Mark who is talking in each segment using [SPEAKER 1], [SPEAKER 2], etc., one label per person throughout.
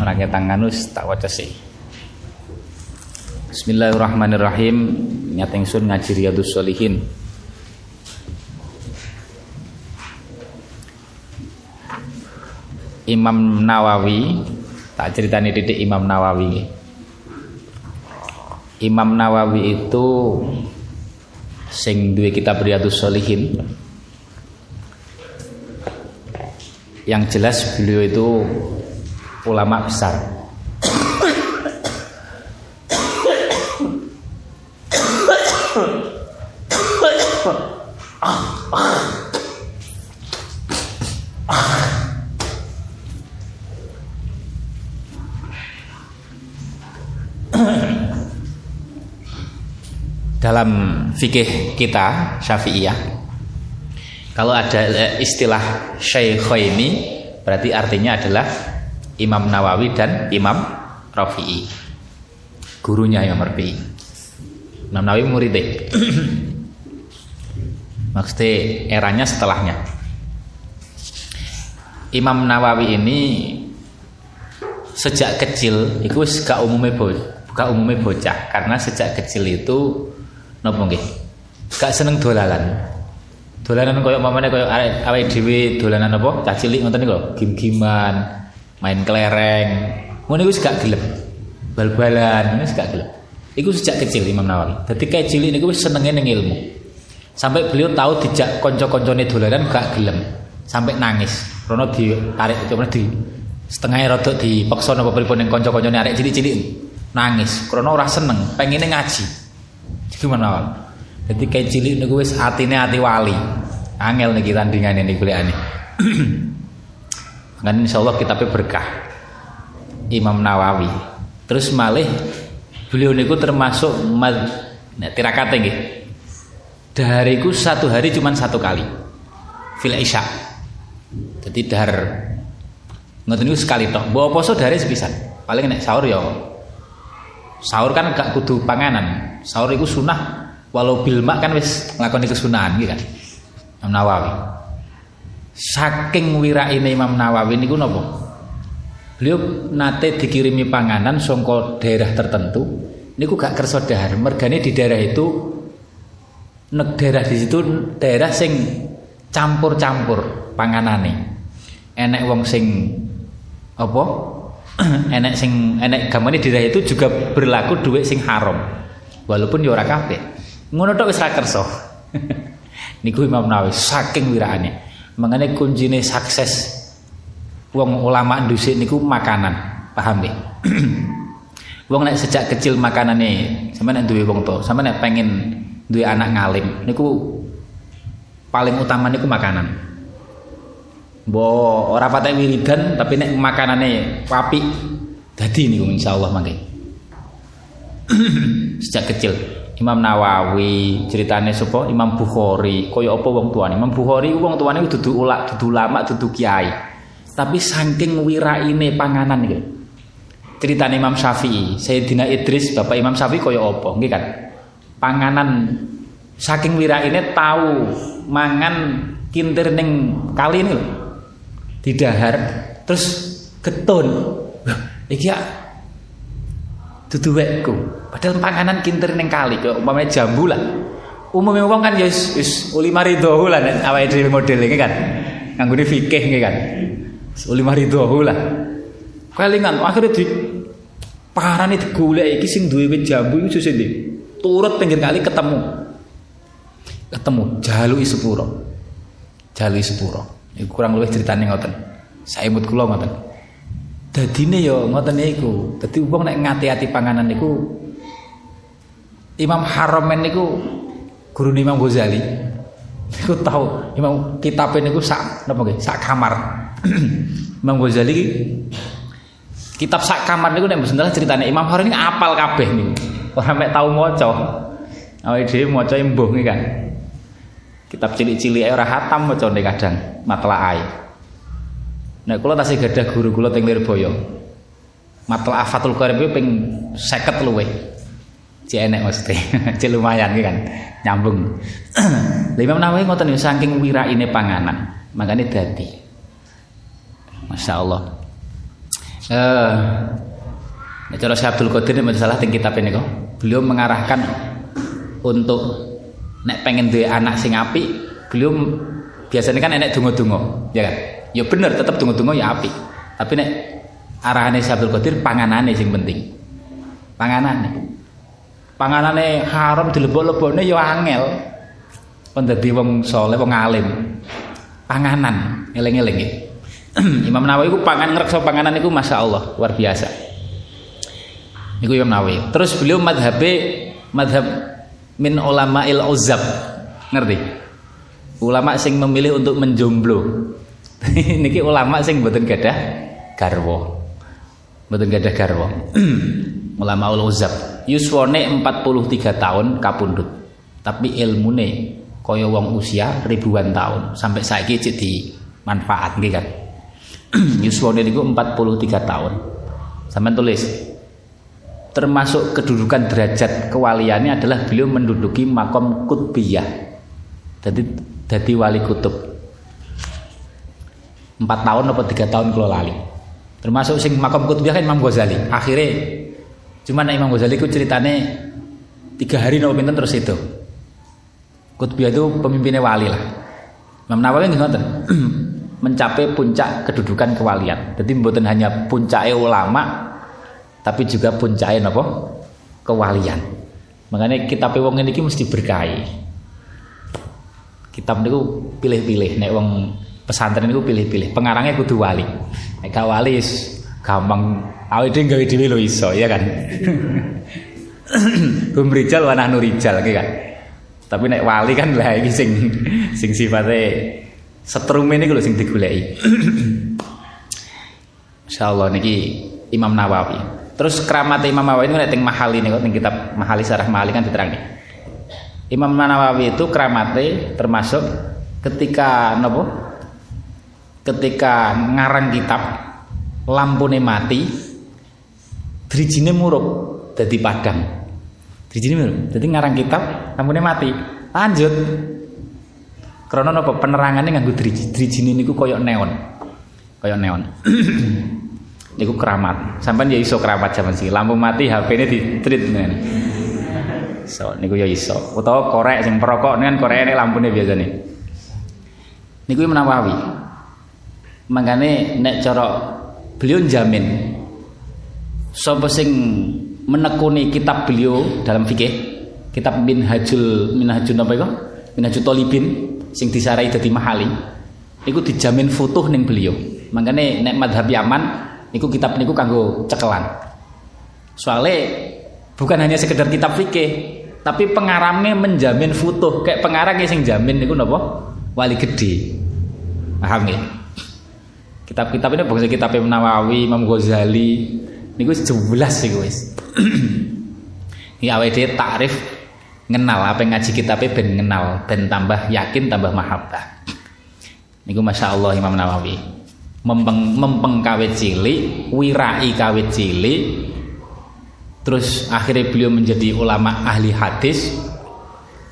[SPEAKER 1] ora ketangan wis tak sih. Bismillahirrahmanirrahim. Nyat ingsun ngaji Riyadhus Shalihin. Imam Nawawi tak ceritani titik Imam Nawawi. Imam Nawawi itu sing duwe kitab Riyadhus Shalihin. Yang jelas beliau itu ulama besar. Dalam fikih kita Syafi'iyah kalau ada istilah ini berarti artinya adalah Imam Nawawi dan Imam Rafi'i. Gurunya Imam Rafi'i. Imam Nawawi muridnya. Maksudnya eranya setelahnya. Imam Nawawi ini sejak kecil itu gak umumnya gak umumnya bocah karena sejak kecil itu nopo nggih gak seneng dolalan dolanan koyo mamane koyo awake dhewe dolanan apa cah cilik ngoten niku gim-giman main kelereng. Ngono iku gak gelem. Bal-balan wis gak gelem. Iku sejak kecil Imam Nawawi. Kayak cilik niku wis senenge ning ilmu. Sampai beliau tahu dijak kanca-kancane dolanan gak gelem. Sampai nangis. Rono ditarik cuma di setengah rada dipaksa napa pripun ning kanca-kancane arek cilik-cilik. Nangis. Krana ora seneng pengine ngaji. Gimana wae jadi kayak cilik niku wis atine ati wali. Angel niki tandingane niku golekane kan insyaallah kitabnya berkah. Imam Nawawi. Terus malih beliau niku termasuk mad nah, tirakate nggih. Dahariku satu hari cuma satu kali. Fil isya. Jadi dahar ngoten niku sekali tok. Bawa poso dari sepisan. Paling nek sahur ya sahur kan gak kudu panganan. Sahur itu sunah. Walau bilma kan wis nglakoni kesunahan gitu kan? Imam Nawawi saking ini Imam Nawawi niku napa beliau nate dikirimi panganan songko daerah tertentu niku gak kersa dahar mergane di daerah itu nek daerah di situ daerah sing campur-campur panganane enek wong sing apa enek sing enek gamane daerah itu juga berlaku duit sing haram. Walaupun ya ora kabeh. Ngono tok wis ra kersa. Niku Imam Nawawi saking wirane. Mengene kuncine sukses wong ulama ndusik niku makanan. Paham ya? wong nek sejak kecil makanane sampe nek duwe wong to, sampe nek pengen duwe anak ngalim niku paling utama niku makanan. Bo ora patek wiridan tapi nek makanane papi dadi niku insyaallah mangke. Sejak kecil Imam Nawawi ceritane sapa? Imam Bukhari. Kaya apa wong tuane? Imam Bukhari wong tuane dudu ulak dudu ulama dudu kiai. Tapi saking wiraine panganan iki. Ceritane Imam Syafi'i Sayyidina Idris Bapak Imam Syafi'i kaya apa? Nggih kan panganan. Saking wiraine tahu mangan kintir ning kali ini lho. Didahar terus ketun iki ya dudu wekku. Padahal panganan kintir ning kali kok umpamane jambu lah. Umumnya wong kan ya wis uli maridho lah nek awake dhewe model iki kan. Nganggone fikih iki kan. Uli maridho lah. Kelingan akhirnya di parane digolek iki sing duwe wit jambu susah ndi? Turut pinggir kali ketemu. Ketemu jaluki sepuro. Jaluki sepuro. Kurang lebih ceritanya ngoten. Saya imut kula ngoten. Dadine ya ngoten niku. Dadi wong nek ngati-ati panganan niku Imam Haramen niku guru Imam Ghazali. Niku tahu Imam kitab niku sak napa nggih? Sak kamar. Imam Ghazali kitab sak kamar niku nek mboten ceritane Imam Haramen ini apal kabeh niku. Ora mek tau maca. Awake dhewe maca embuh kan. Kitab cilik-cilik ora hatam macane kadang matlaai. Nek kula tasih gadah guru kula teng Lirboyo. Matla Fathul Qarib ping 50 luweh. Cek enek mesti. Cek lumayan kan nyambung. Imam Nawawi ngoten niku saking wiraine panganan, makane dadi. Masya Allah. Eh Nek cara Syekh Abdul Qadir masalah teng kitab ini kok. Beliau mengarahkan untuk nek pengen duwe anak sing apik, beliau biasanya kan enek donga-donga, ya kan? Ya bener tetap donga-donga ya apik. Tapi nek arahane Syekh Abdul Qadir panganane sing penting. Panganane. Panganane haram dilebok-lebokne ya angel. Kon dadi wong saleh, wong alim. Panganan, eling-eling nggih. Imam Nawawi ku pangan ngrekso panganan iku masyaallah luar biasa. Niku Imam Nawawi. Terus beliau madhabe madhab min ulama il uzab. Ngerti? Ulama sing memilih untuk menjomblo. Niki ulama sing mboten gadah garwa. Mboten gadah garwa. ulama ul uzab. Yuswane 43 tahun kapundhut. Tapi ilmune kaya wong usia ribuan tahun sampai saiki cek di manfaat nggih kan. Yuswane niku 43 tahun. Sampeyan tulis termasuk kedudukan derajat kewaliannya adalah beliau menduduki makom kutbiyah jadi jadi wali kutub empat tahun atau tiga tahun kalau lali. Termasuk sing makom kutbiyah kan Imam Ghazali. Akhirnya cuman Imam Ghazali ku ceritane tiga hari nopo pinten terus itu. Kutbiyah itu pemimpinnya wali lah. Imam Nawawi ngoten. Mencapai puncak kedudukan kewalian. Jadi bukan hanya puncaknya ulama tapi juga puncaknya apa kewalian. Makanya kitab wong ini mesti berkahi kitab niku pilih-pilih. Nek wong pesantren niku pilih-pilih. Pengarangnya kudu wali. Nek gak wali gampang. Awake dhewe gawe dhewe lho iso ya kan? Hum rijal wa rijal kan? Tapi nek wali kan lah iki sing sing sifatnya setrum ini lho sing digoleki. Insyaallah niki Imam Nawawi. Terus keramat Imam Nawawi itu teng Mahali nih teng kitab Mahali Sarah Mahali kan diterangin. Imam Nawawi itu keramatnya termasuk ketika nopo ketika ngarang kitab lampune mati drijine murup dadi padang. Drijine murup. Dadi ngarang kitab lampune mati. Lanjut. Karena nopo penerangannya nganggo driji. Drijine niku koyok neon. Koyok neon. niku keramat. Sampai ya iso keramat zaman sih. Lampu mati HP ini di treat nih. So niku ya iso. Utawa korek sing perokok kan korek ini lampunya biasa nih. Niku menawawi. Makanya nek cara beliau jamin sapa sing menekuni kitab beliau dalam fikih kitab Minhajul Minhajul apa itu? Minhajul Tolibin sing disarai dadi mahali. Iku dijamin futuh ning beliau. Makanya nek madhab Yaman niku kitab niku kanggo cekelan. Soalnya bukan hanya sekedar kitab fikih, tapi pengarangnya menjamin futuh. Kayak pengarang sing jamin niku napa? Wali gede. Paham ya? Kitab-kitab ini bukan kitab Imam Nawawi, Imam Ghazali. Niku jelas sih guys. Ya awake takrif ngenal apa yang ngaji kitabnya ben ngenal ben tambah yakin tambah mahabbah. Niku masya Allah Imam Nawawi mempeng, mempeng cilik, wirai kawit cilik, terus akhirnya beliau menjadi ulama ahli hadis,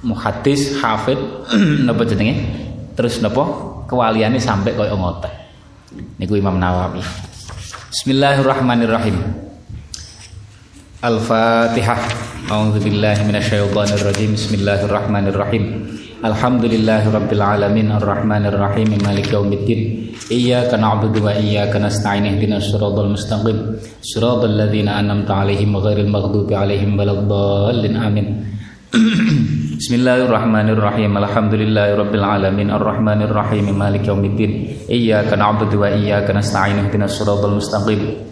[SPEAKER 1] muhadis, hafid, napa jenenge? Terus napa kewaliannya sampai koyo ngoten. Niku Imam Nawawi. Bismillahirrahmanirrahim. Al-Fatihah. A'udzubillahi minasyaitonirrajim. Bismillahirrahmanirrahim. Alhamdulillahi rabbil alamin arrahmanir rahim maliki yaumiddin iyyaka na'budu wa iyyaka nasta'in ihdinas siratal mustaqim siratal ladzina an'amta 'alaihim ghairil maghdubi 'alaihim waladdallin amin Bismillahirrahmanirrahim. Alhamdulillahi rabbil alamin. Arrahmanir rahim maliki yaumiddin. Iyyaka na'budu wa iyyaka nasta'in ihdinas siratal mustaqim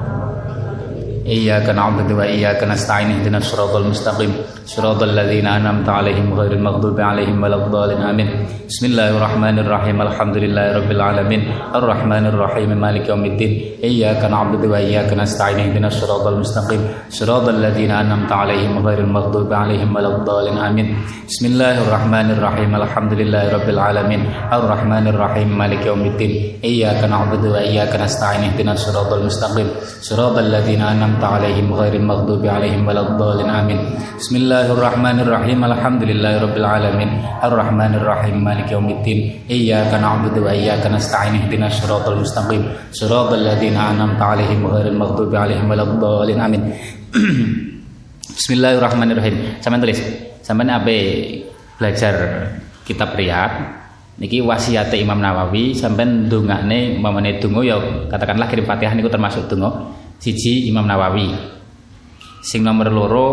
[SPEAKER 1] إياك نعبد وإياك نستعين اهدنا الصراط المستقيم صراط الذين أنعمت عليهم غير المغضوب عليهم ولا الضالين آمين بسم الله الرحمن الرحيم الحمد لله رب العالمين الرحمن الرحيم مالك يوم الدين إياك نعبد وإياك نستعين اهدنا الصراط المستقيم صراط الذين أنعمت عليهم غير المغضوب عليهم ولا الضالين آمين بسم الله الرحمن الرحيم الحمد لله رب العالمين الرحمن الرحيم مالك يوم الدين إياك نعبد وإياك نستعين اهدنا الصراط المستقيم صراط الذين أنعمت عليهم غير المغضوب عليهم ولا الضالين آمين بسم الله الرحمن الرحيم الحمد لله رب العالمين الرحمن الرحيم مالك يوم الدين إياك نعبد وإياك نستعين اهدنا الصراط المستقيم صراط الذين أنعمت عليهم غير المغضوب عليهم ولا الضالين آمين Bismillahirrahmanirrahim. Sampeyan tulis. Sampeyan ape belajar kitab Riyad niki wasiat Imam Nawawi sampean ndongakne umpamane donga ya katakanlah kirim Fatihah niku termasuk donga siji Imam Nawawi. Sing nomor loro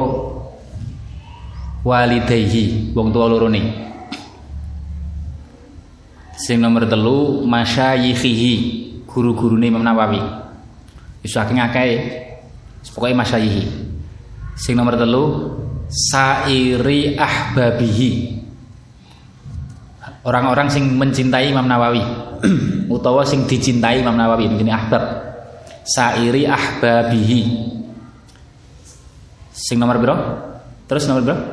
[SPEAKER 1] walidayhi wong tua loro nih. Sing nomor telu masyayikhihi guru-gurune Imam Nawawi. Wis saking akeh. Pokoke masyayikhi. Sing nomor telu sairi ahbabihi. Orang-orang sing mencintai Imam Nawawi utawa sing dicintai Imam Nawawi ini ahbab. Sairi ahbabihi. Sing nomor berapa? Terus nomor berapa?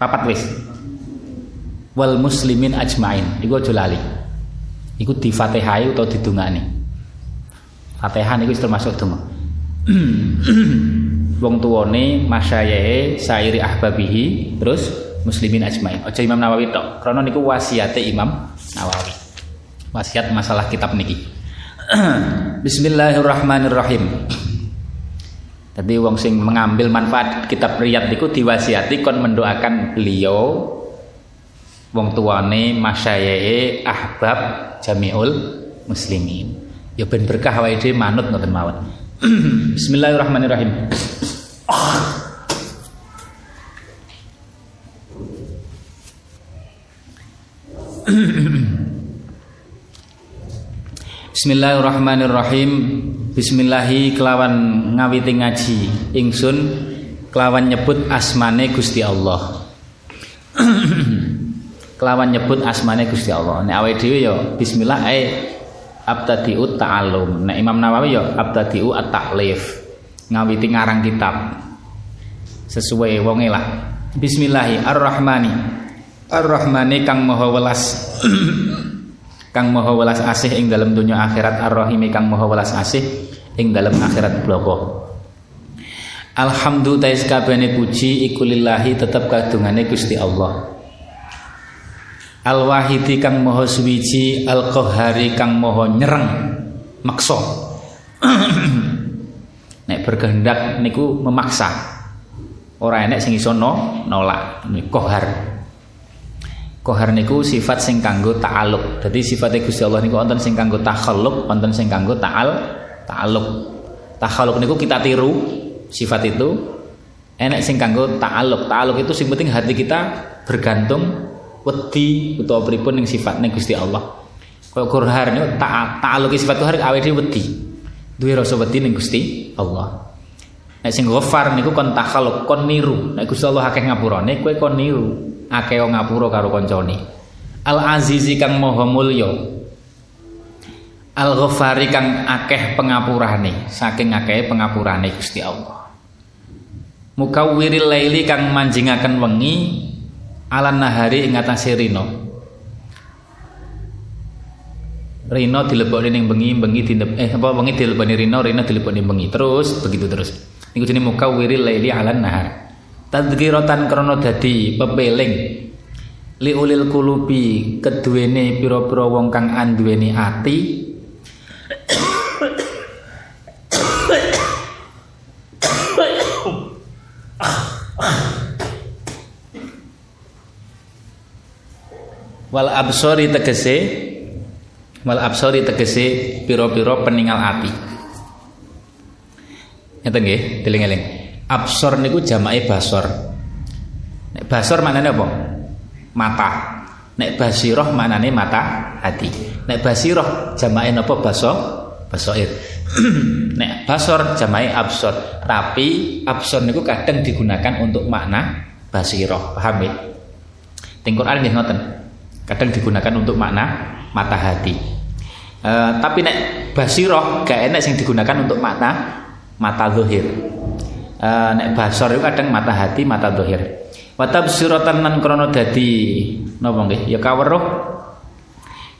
[SPEAKER 1] Papat wis. Wal muslimin ajmain. Iku aja lali. Iku di Fatihah utawa didungani. Fatihah niku termasuk donga. wong tuwane masyayahe sairi ahbabihi terus muslimin ajmain aja Imam Nawawi tok krana niku wasiate Imam Nawawi wasiat masalah kitab niki Bismillahirrahmanirrahim. Tadi wong sing mengambil manfaat kitab riyad niku diwasiati kon mendoakan beliau wong tuane masyayahe ahbab jamiul muslimin. Ya ben berkah wae manut ngoten mawon. Bismillahirrahmanirrahim Bismillahirrahmanirrahim. Bismillahi kelawan ngawiti ngaji ingsun kelawan nyebut asmane Gusti Allah. Kelawan nyebut asmane Gusti Allah. Nek awake dhewe ya bismillah ae. Abtadi'ut ta'allum. Nek Imam Nawawi ya abtadi'u at-ta'lif. Ngawiti ngarang kitab. Sesuai wonge lah. Bismillahi ar-Rahmani. ar-Rahmani kang maha welas kang maha welas asih ing dalam dunia akhirat ar-rahimi kang maha welas asih ing dalam akhirat bloko. Alhamdulillah kabehane puji iku lillahi tetep kadungane Gusti Allah. Al wahidi kang maha suwiji al qahari kang maha nyereng maksa. Nek berkehendak niku memaksa. Ora enek sing iso no, nolak kohar Kohar niku sifat sing kanggo ta'aluk. Jadi sifatnya Gusti Allah niku wonten sing kanggo takhalluq, wonten sing kanggo ta'al ta'aluk. Takhalluq niku kita tiru sifat itu. Enek sing kanggo ta'aluk. Ta'aluk itu sing penting hati kita bergantung wedi utawa pripun ning sifatnya Gusti Allah. Kaya kohar niku ta'aluk sifat kohar awake dhewe wedi. Duwe rasa wedi ning Gusti Allah. Nek sing ghafar niku kon takhalluq, kon niru. Nek Gusti Allah akeh ngapurane, kowe kon niru akeh ngapura karo kancane Al Azizi kang maha mulya. Al Ghafari kang akeh pengapurane saking akeh pengapurane Gusti Allah. Mukawwiril laili kang manjingaken wengi alan nahari ing atase rina. Rina dilebokne ning bengi, bengi dileb eh apa wengi dilebokne rina, rina dilebokne bengi. Terus begitu terus. Niku jenenge mukawwiril laili alan nahar tadhkiratan krana dadi pepeling. Liulil kulubi keduwene pira-pira wong kang anduweni ati. Wal absori tegese wal absori tegese pira-pira peningal ati. Ngeten nggih deling-eling Absor niku jamake basor. Nek basor maknane apa? Mata. Nek basiroh maknane mata hati. Nek basiroh jamake napa baso? Basoir. nek basor jamai absor tapi absor niku kadang digunakan untuk makna basiroh paham ya Teng Quran nggih ngoten kadang digunakan untuk makna mata hati e, tapi nek basiroh gak enak sing digunakan untuk makna mata zahir e, nek basor itu kadang mata hati mata zahir wa tabsiratan nan krono dadi napa nggih? Ya kaweruh.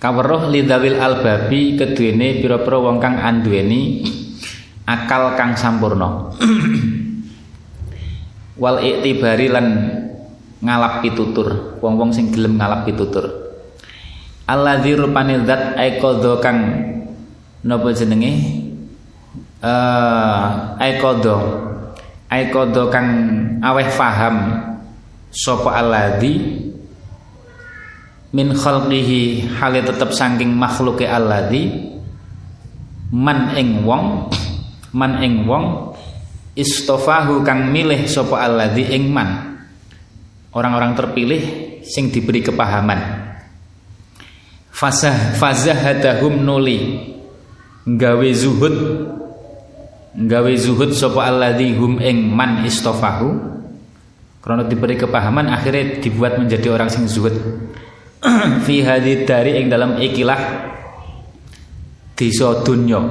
[SPEAKER 1] Kaweruh lidawil albabi keduene pira-pira wong kang anduweni akal kang sampurna. Wal iktibari lan ngalap pitutur. Wong-wong sing gelem ngalap pitutur. Alladzi rupane zat aiqadha kang napa jenenge? Eh uh, aiqadha aiqadha kang aweh faham sapa alladzi min khalqihi hale tetep saking makhluke alladzi man ing wong man ing wong istofahu kang milih sapa alladzi ing man. Orang-orang terpilih sing diberi kepahaman. Fazah fazahadahum nuli gawe zuhud gawe zuhud sapa alladzi hum ing man istofahu. Karena diberi kepahaman akhirnya dibuat menjadi orang sing zuhud. Fi hadid dari ing dalam ikilah desa dunya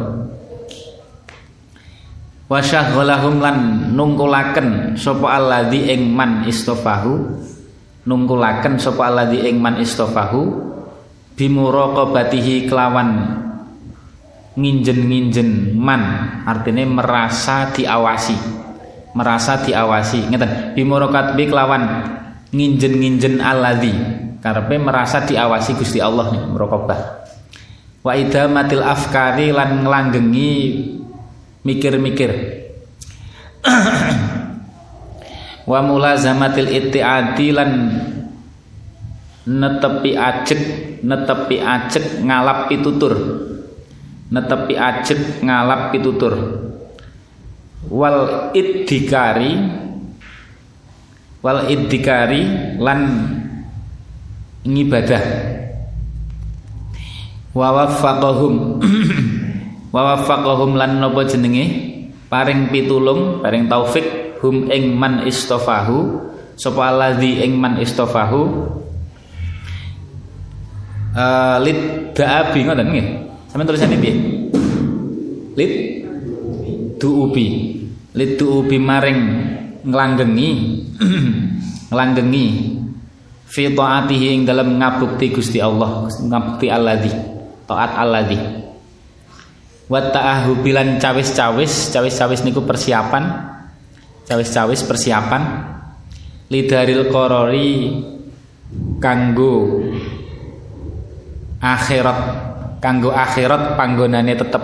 [SPEAKER 1] wa syaghalahum lan nungkulaken sapa alladzi ing man istofahu. Nungkulaken sapa alladzi ing man istofahu. Bimuraqabatihi kelawan nginjen-nginjen man artinya merasa diawasi. Merasa diawasi ngeten bimuraqabi kelawan nginjen-nginjen alladzi. Karepe merasa diawasi Gusti Allah nih merokobah. Wa idamatil afkari lan nglanggengi mikir-mikir. Wa mulazamatil ittiadi lan netepi ajek netepi ajek ngalap pitutur netepi ajek ngalap pitutur. Wal iddikari wal iddikari lan ngibadah. Wa waffaqahum wa waffaqahum lan napa jenenge? Paring pitulung paring taufik hum ing man istofahu sapa alladzi ing man istofahu? Uh, lid da'abi ngoten nggih sampeyan tulisane piye? Lid duubi. Lid duubi maring nglanggengi nglanggengi fi taatihi ing dalam ngabukti Gusti Allah ngabukti alladzi taat alladzi. Wa ta'ahu cawis-cawis cawis-cawis niku persiapan cawis-cawis persiapan. Lidaril korori kanggo akhirat kanggo akhirat panggonane tetep.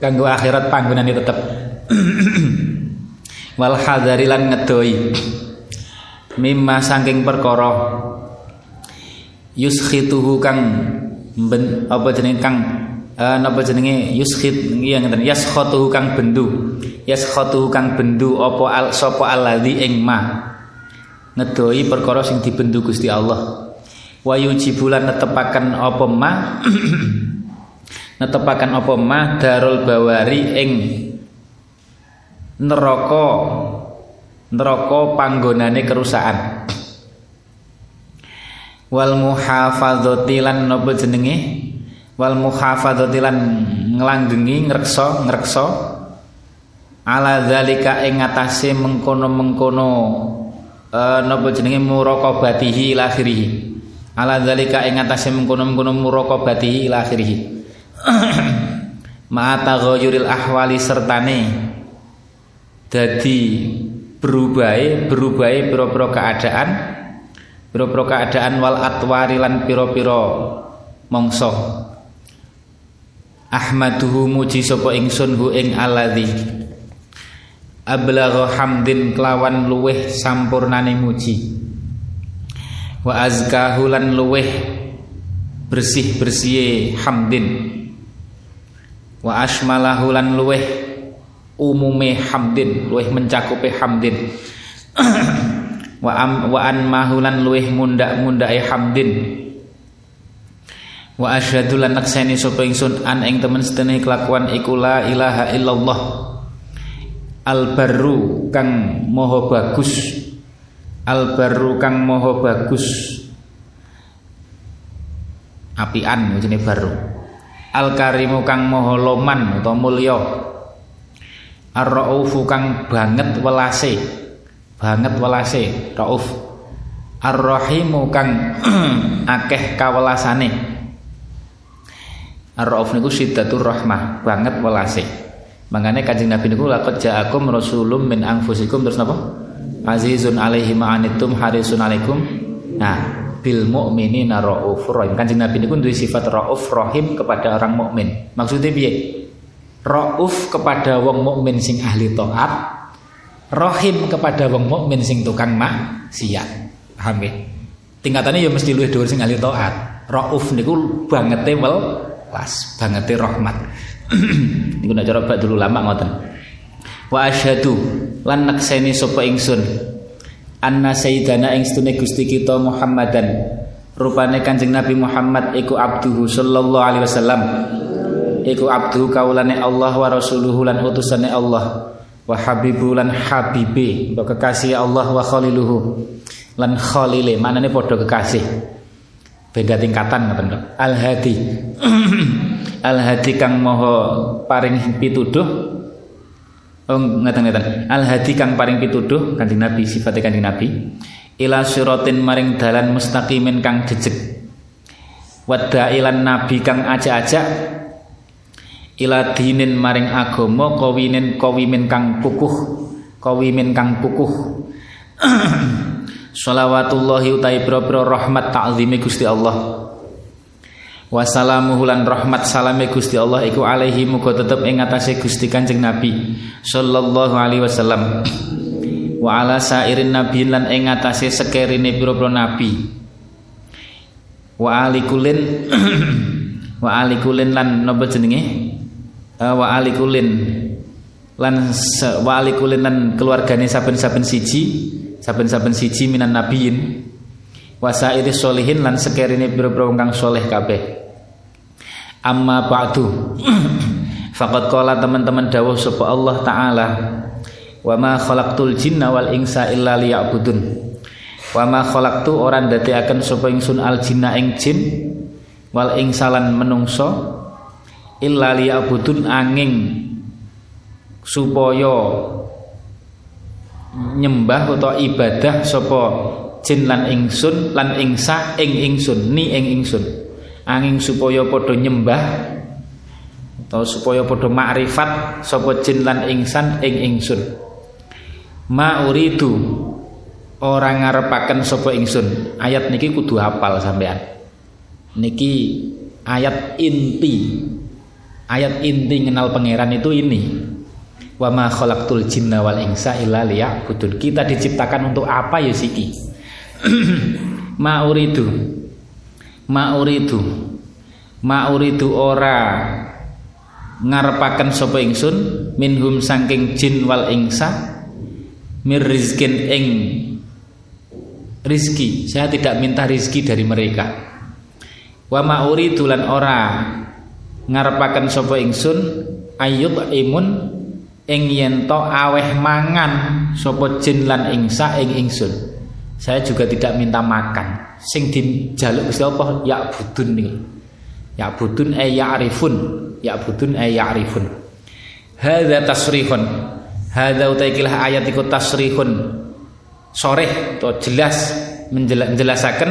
[SPEAKER 1] Kanggo akhirat panggonane tetep. Wal hadarilan ngedoi. Mimma saking perkara. Yuskhituhu kang ben, apa jenenge kang uh, napa jenenge? Yuskhit iya ngeten. Yaskhatuhu kang bendu. Yaskhatuhu kang bendu apa al sapa alladzi ing ma ngedoi perkara sing dibendu Gusti Allah. Wa yujibulan netepaken apa ma netepaken apa mah darul bawari ing neraka neraka panggonane kerusakan. Wal muhafadzati lan napa jenenge? Wal muhafadzati lan nglanggengi ngreksa ngreksa. Ala zalika ing atase mengkono-mengkono uh, napa jenenge muraqabatihi lakhirih ala zalika ing atase mengkono-mengkono muraqabatihi lakhirih Ma'ata ghayyuril ahwali sertane. Dadi berubahe berubahe pira-pira keadaan pira-pira keadaan wal atwari lan pira-pira mangsa. Ahmaduhu muji sapa ingsun hu ing alladzi ablagha hamdin kelawan luweh sampurnane muji. Wa azkahu lan luweh bersih-bersihe hamdin. Wa asmalahu lan luweh umume hamdin luweh mencakupe hamdin. Wa am wa an mahulan luih mundak-mundake hamdin. Wa asyhadu lan nakseni sapa ingsun an ing temen sedene kelakuan iku la ilaha illallah al barru kang maha bagus. Al barru kang maha bagus. Apian jenenge baru al karimu kang maha loman utawa mulya ar raufu kang banget welase. Banget welase rauf. Ar rahimu kang akeh kawelasane. Ar-Rauf niku syiddatur rahmah, banget welase. Mangane Kanjeng Nabi niku laqad ja'akum rasulum min anfusikum terus napa? Azizun alaihi ma'anittum harisun alaikum. Nah, bil mu'minina raufur rahim. Kanjeng Nabi niku duwe sifat rauf rahim kepada orang mukmin. Maksudnya piye? Rauf kepada wong mukmin sing ahli taat, rahim kepada wong mukmin sing tukang maksiat. Paham ya? Tingkatannya ya mesti luwih dhuwur sing ahli taat. Rauf niku bangete wel pas banget rahmat niku nek cara dulu lama ngoten. Wa asyhadu lan nakseni sapa ingsun anna sayyidana ing stune Gusti kita Muhammadan rupane Kanjeng Nabi Muhammad iku abduhu sallallahu alaihi wasallam. Iku abduhu kaulane Allah wa rasuluhu lan utusane Allah wa habibu lan habibe kekasih Allah wa khaliluhu lan khalile manane padha kekasih beda tingkatan ngoten Al Hadi Al Hadi kang moho paring pituduh. Oh ngeten-ngeten. Al Hadi kang paring pituduh Kanjeng Nabi sifatnya Kanjeng Nabi. Ila siratin maring dalan mustaqimin kang jejeg. Ilan nabi kang aja-aja ila dinin maring agama kawinin kawimin kang kukuh kawimin kang kukuh Salawatullahi utai pro-pro rahmat ta'zimi Gusti Allah. Wassalamuhu lan rahmat salame Gusti Allah iku alaihi muga tetep ing atase Gusti Kanjeng Nabi sallallahu alaihi wasallam. Wa ala sairin nabi lan ing atase sekerine nabi. Wa alikulin wa alikulin lan napa jenenge? Uh, wa alikulin lan wa alikulin lan keluargane saben-saben siji saben-saben siji minan nabiyin wasairi solihin lan sekerine biro-biro kang soleh kabeh. Amma ba'du. Faqad qala teman-teman dawuh sapa Allah taala wa ma khalaqtul jinna wal insa illa liya'budun. Wa ma khalaqtu ora ndadekaken sapa ingsun al jinna ing jin wal ingsalan menungso illa liya'budun angin supaya nyembah atau ibadah sapa jin lan ingsun lan ingsa ing ingsun ni ing ingsun. Angin supaya padha nyembah atau supaya padha makrifat sapa jin lan ingsan ing ingsun. Ma uridu ora ngarepaken sapa ingsun. Ayat niki kudu hafal sampean niki ayat inti. Ayat inti kenal pangeran itu ini Wa ma khalaqtul jinna wal insa illa liya'budun. Kita diciptakan untuk apa ya siki? ma uridu. Ma uridu. Ma uridu ora ngarepaken sapa ingsun minhum saking jin wal ingsa mir rizkin ing rizki saya tidak minta rizki dari mereka wa ma uridu lan ora ngarepaken sapa ingsun ayub imun ing yen to aweh mangan sapa jin lan ingsa ing ingsun? Saya juga tidak minta makan. Sing dijaluk Gusti Allah ya budun nih. Ya budun e ya arifun ya budun e ya arifun hadza tasrihun. Hadza utaikilah ayat iku tasrihun. Soreh atau jelas menjelasaken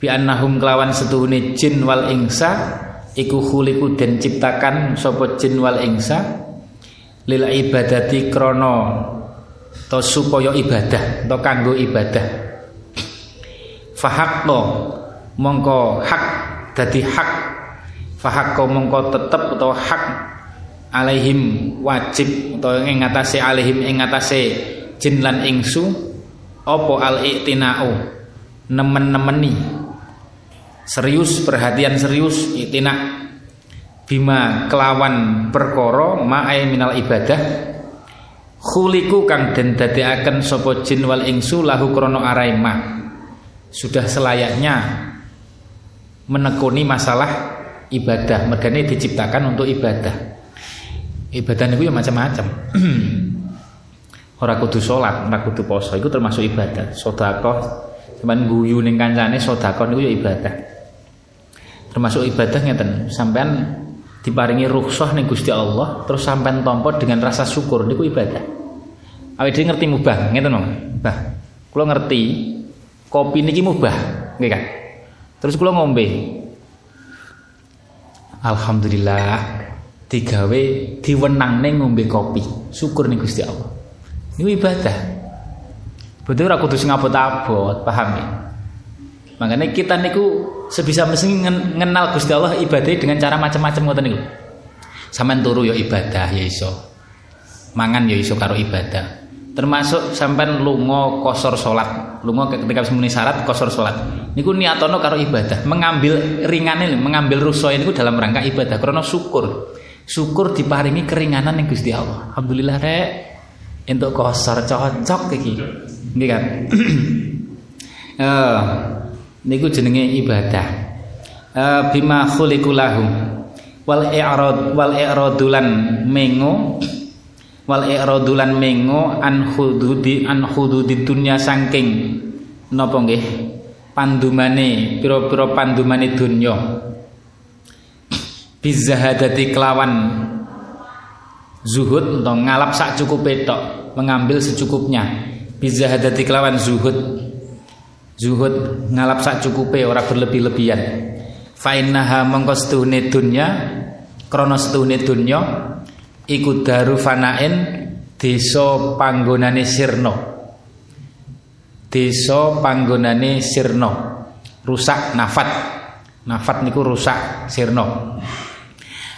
[SPEAKER 1] bi annahum kelawan setuhune jin wal ingsa iku khuliku dan ciptakan sapa jin wal ingsa lil ibadati krono to supaya ibadah to kanggo ibadah. Fahakto mongko hak dadi hak. Fahakko mongko tetep atau hak alaihim wajib atau ing ngatasé alaihim ing jin lan ingsu apa al iktinau nemen-nemeni. Serius perhatian serius iktina bima kelawan perkara ma'ai minal ibadah. Khuliku kang den dadekaken sapa jin wal ingsu lahu krana araima sudah selayaknya menekuni masalah ibadah mergane diciptakan untuk ibadah. Ibadah niku ya macam-macam. Ora kudu salat ora kudu poso itu termasuk ibadah. Sedekah sampean guyu ning kancane sedekah niku ya ibadah. Termasuk ibadah ngeten sampean diparingi rukhsah ning Gusti Allah terus sampean tampa dengan rasa syukur niku ibadah. Awake dhewe ngerti mubah ngeten mong Mbah kula ngerti kopi niki mubah nggih kan terus kula ngombe. Alhamdulillah digawe diwenangne ngombe kopi. Syukur ning Gusti Allah. Niku ibadah. Betul ora kudu sing abot-abot paham ya? Makanya kita niku sebisa mungkin mengenal Gusti Allah ibadah dengan cara macam-macam ngoten niku. Sampeyan turu ya ibadah ya iso. Mangan ya iso karo ibadah. Termasuk sampean lunga kosor salat. Lunga ketika semuanya syarat kosor salat. Niku niatono karo ibadah. Mengambil ringane mengambil rusoy niku dalam rangka ibadah karena syukur. Syukur diparingi keringanan yang Gusti Allah. Alhamdulillah rek. Untuk kosor cocok iki. Nggih kan? Eh niku jenenge ibadah. Uh, bima khuliqulahu wal i'rad wal i'radulan mengo. Wal i'radulan mengo an hududi an hududi dunya saking. Napa nggih? Pandumane pira-pira pandumane dunya. Bizahadati kelawan zuhud atau ngalap sak cukup tok mengambil secukupnya. Bizahadati kelawan zuhud Zuhud ngalap sak cukupe ora berlebih-lebihan. Fa innaha mongko setuhune dunya krana setuhune dunya iku daru fanain desa panggonane sirna. Desa panggonane sirna. Rusak nafat. Nafat niku rusak sirna.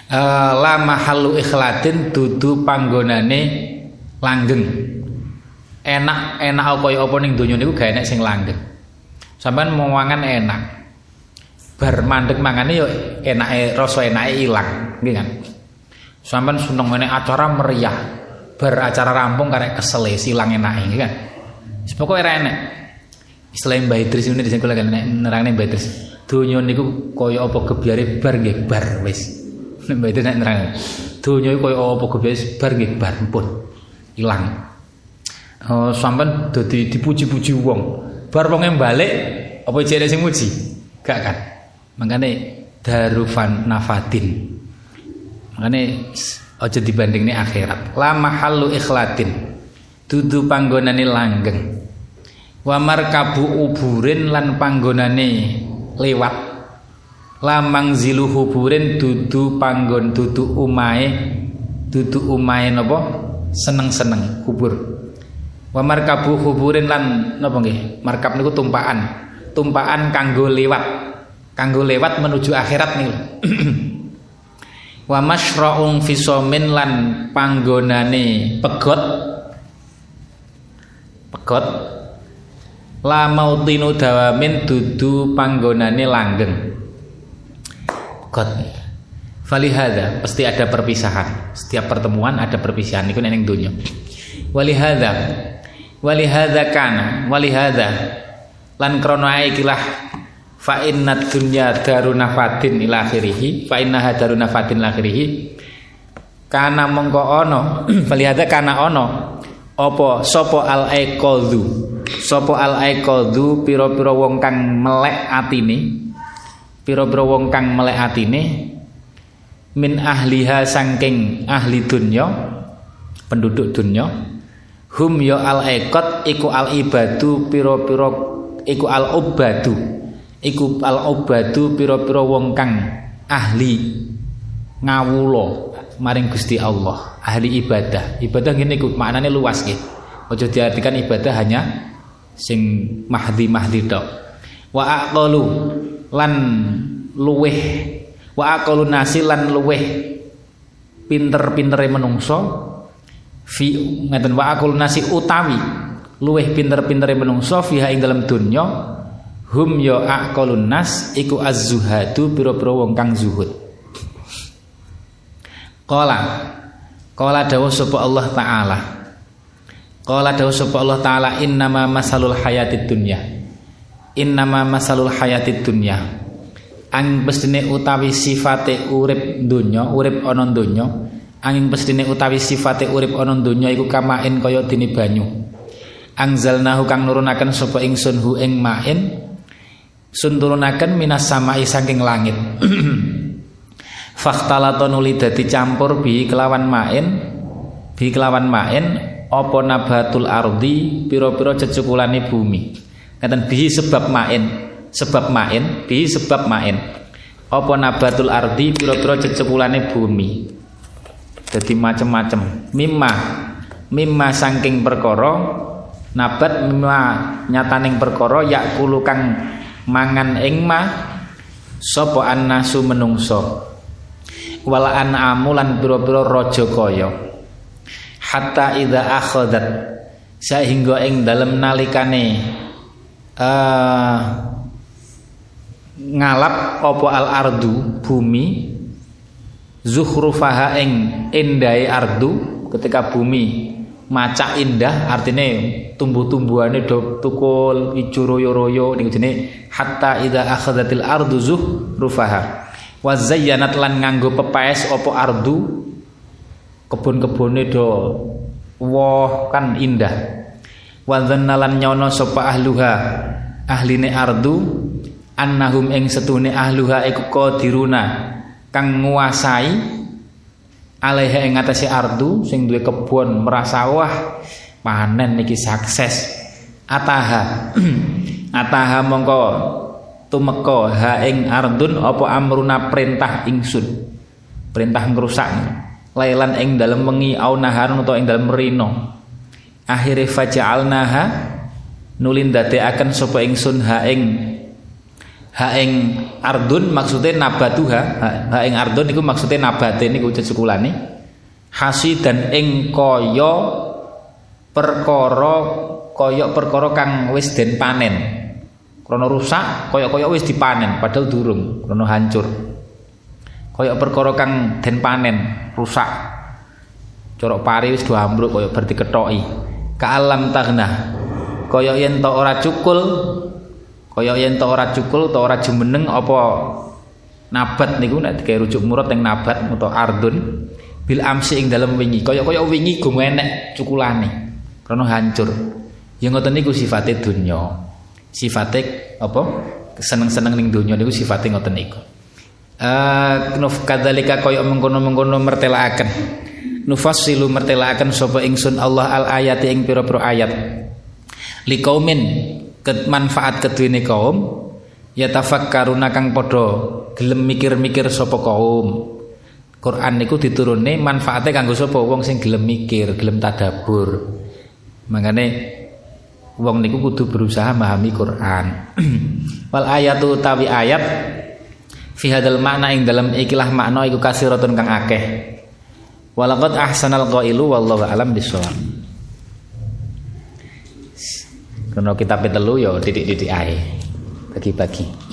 [SPEAKER 1] Uh, la mahallu ikhlatin dudu panggonane langgeng. Enak enak kaya apa ning donya niku gak enak sing langgeng. Sampean mau mangan enak. Bar mandek mangane yo enake rasa enake ilang, nggih kan. Sampean seneng ngene acara meriah. Bar acara rampung karek kesele silang enake, nggih kan. Wis pokoke ora enak. Istilah Mbah Idris ini di sini kula kan nerangne Mbah Idris. Donya niku kaya apa gebyare bar nggih bar wis. Mbah Idris nek nerang. Donya iku kaya apa gebyare bar nggih bar pun. Ilang. Oh, sampean dadi dipuji-puji wong bar wong balik apa jere sing muji? Gak kan? Makane darufan nafatin makane aja dibandingne akhirat. La mahallu ikhlatin. Dudu panggonane langgeng. Wa markabu uburin lan panggonane lewat. Lamang zilu huburin dudu panggon dudu umae dudu umae napa seneng-seneng kubur Wa markabu huburin lan napa nggih? Markab niku tumpaan. Tumpaan kanggo lewat. Kanggo lewat menuju akhirat niku. Wa masyra'un fisomin lan panggonane pegot. Pegot la mautinu dawamin dudu panggonane langgeng. Pegot. Falihada pasti ada perpisahan. Setiap pertemuan ada perpisahan niku ning dunya. Walihada walihada kana walihada lan krana ikilah fa inna dunya darunafatin ila akhirih fa innaha darunafatin ila akhirih kana ono walihada kana ono. Apa sapa al aiqadhu sapa al aiqadhu pira-pira wong kang melek atine? Pira-pira wong kang melek atine? Min ahliha sangking ahli dunya penduduk dunya hum ya al ekot iku al ibadu piro-piro iku al obadu. Iku al obadu piro-piro wong kang ahli ngawulo maring Gusti Allah ahli ibadah. Ibadah gini iku maknanya luas nggih. Aja diartikan ibadah hanya sing mahdi mahdi tok. Wa aqalu lan luweh wa aqalu nasi lan luweh. Pinter-pintere menungso fi ngaten wa akul nasi utawi luweh pinter-pintere menungso fiha ing dalam dunya hum ya aqalun nas iku az-zuhadu pira-pira wong kang zuhud qala qala dawuh sapa Allah taala Qala dawu sapa Allah taala innama masalul hayatid dunya. Innama masalul hayatid dunya. Ang pestine utawi sifate urip donya, urip ana donya, angin pestine utawi sifate urip ana donya iku kamain kaya dene banyu. Angzalnahu kang nurunaken sapa ingsun hu ing main sun turunaken minas samai saking langit. Fakhtalato nuli dadi campur bi kelawan main bi kelawan main apa nabatul ardi pira-pira cecukulane bumi. Ngaten bi sebab main, sebab main, bi sebab main. Apa nabatul ardi pira-pira cecukulane bumi. Jadi macem-macem. Mimma. Mimma saking perkara nabat mimma nyataning perkara yakulu kang mangan ing ma sapa annasu menungso. Wala an'amu lan pira-pira raja kaya. Hatta idza akhadat. Sehingga ing dalem nalikane uh, ngalap apa al ardu bumi zuhrufaha ing indai ardu ketika bumi macak indah artinya tumbuh-tumbuhane do tukul ijo royo-royo niku jenenge hatta idza akhadhatil ardu zuhrufaha wa zayyanat lan nganggo pepaes apa ardu kebun-kebune do woh kan indah. Wa dzannalan nyono sapa ahluha ahline ardu annahum ing setune ahluha iku qadiruna kang nguasai alaiha ing atase ardu sing duwe kebon merasa wah panen niki sukses. Ataha ataha mongko tumeka ha ing ardun apa amruna perintah ingsun? Perintah ngrusak. Lailan ing dalem wengi au naharun utawa ing dalem rino akhire faja'alnaha nulin akan sapa ingsun ha ing ha ing ardun maksudnya nabatuha ha. Ing ardun niku maksudnya nabate niku cecukulane hasi dan ing kaya perkara kaya perkara kang wis den panen. Krana rusak kaya-kaya wis dipanen padahal durung krana hancur. Kaya perkara kang den panen rusak. Corok pari wis do ambruk kaya berarti ketoki ka alam tagnah. Kaya yen ora cukul Kaya yen to ora cukul to ora jumeneng apa nabat niku nek dikae rujuk murad ning nabat utawa ardun bil amsi ing dalem wingi. Kaya-kaya wingi gum enek cukulane. Krana hancur. Ya ngoten niku sifate dunya. Sifate apa? Seneng-seneng ning donya niku sifate ngoten niku. Eh uh, kadzalika kaya mengkono-mengkono mertelaaken. Nufassilu mertelaaken sapa ingsun Allah al ayati ing pira-pira ayat. Liqaumin manfaat keduwene kaum ya tafakkaruna kang padha gelem mikir-mikir sapa kaum Quran niku diturune manfaate kanggo sapa wong sing gelem mikir, gelem tadabur. Mangane wong niku kudu berusaha memahami Quran. Wal ayatu tawi ayat fi hadal makna ing dalam ikilah makna iku kasiratun kang akeh. Walaqad ahsanal qailu wallahu alam bisawab. Karena kita telu ya titik-titik ae. Bagi-bagi.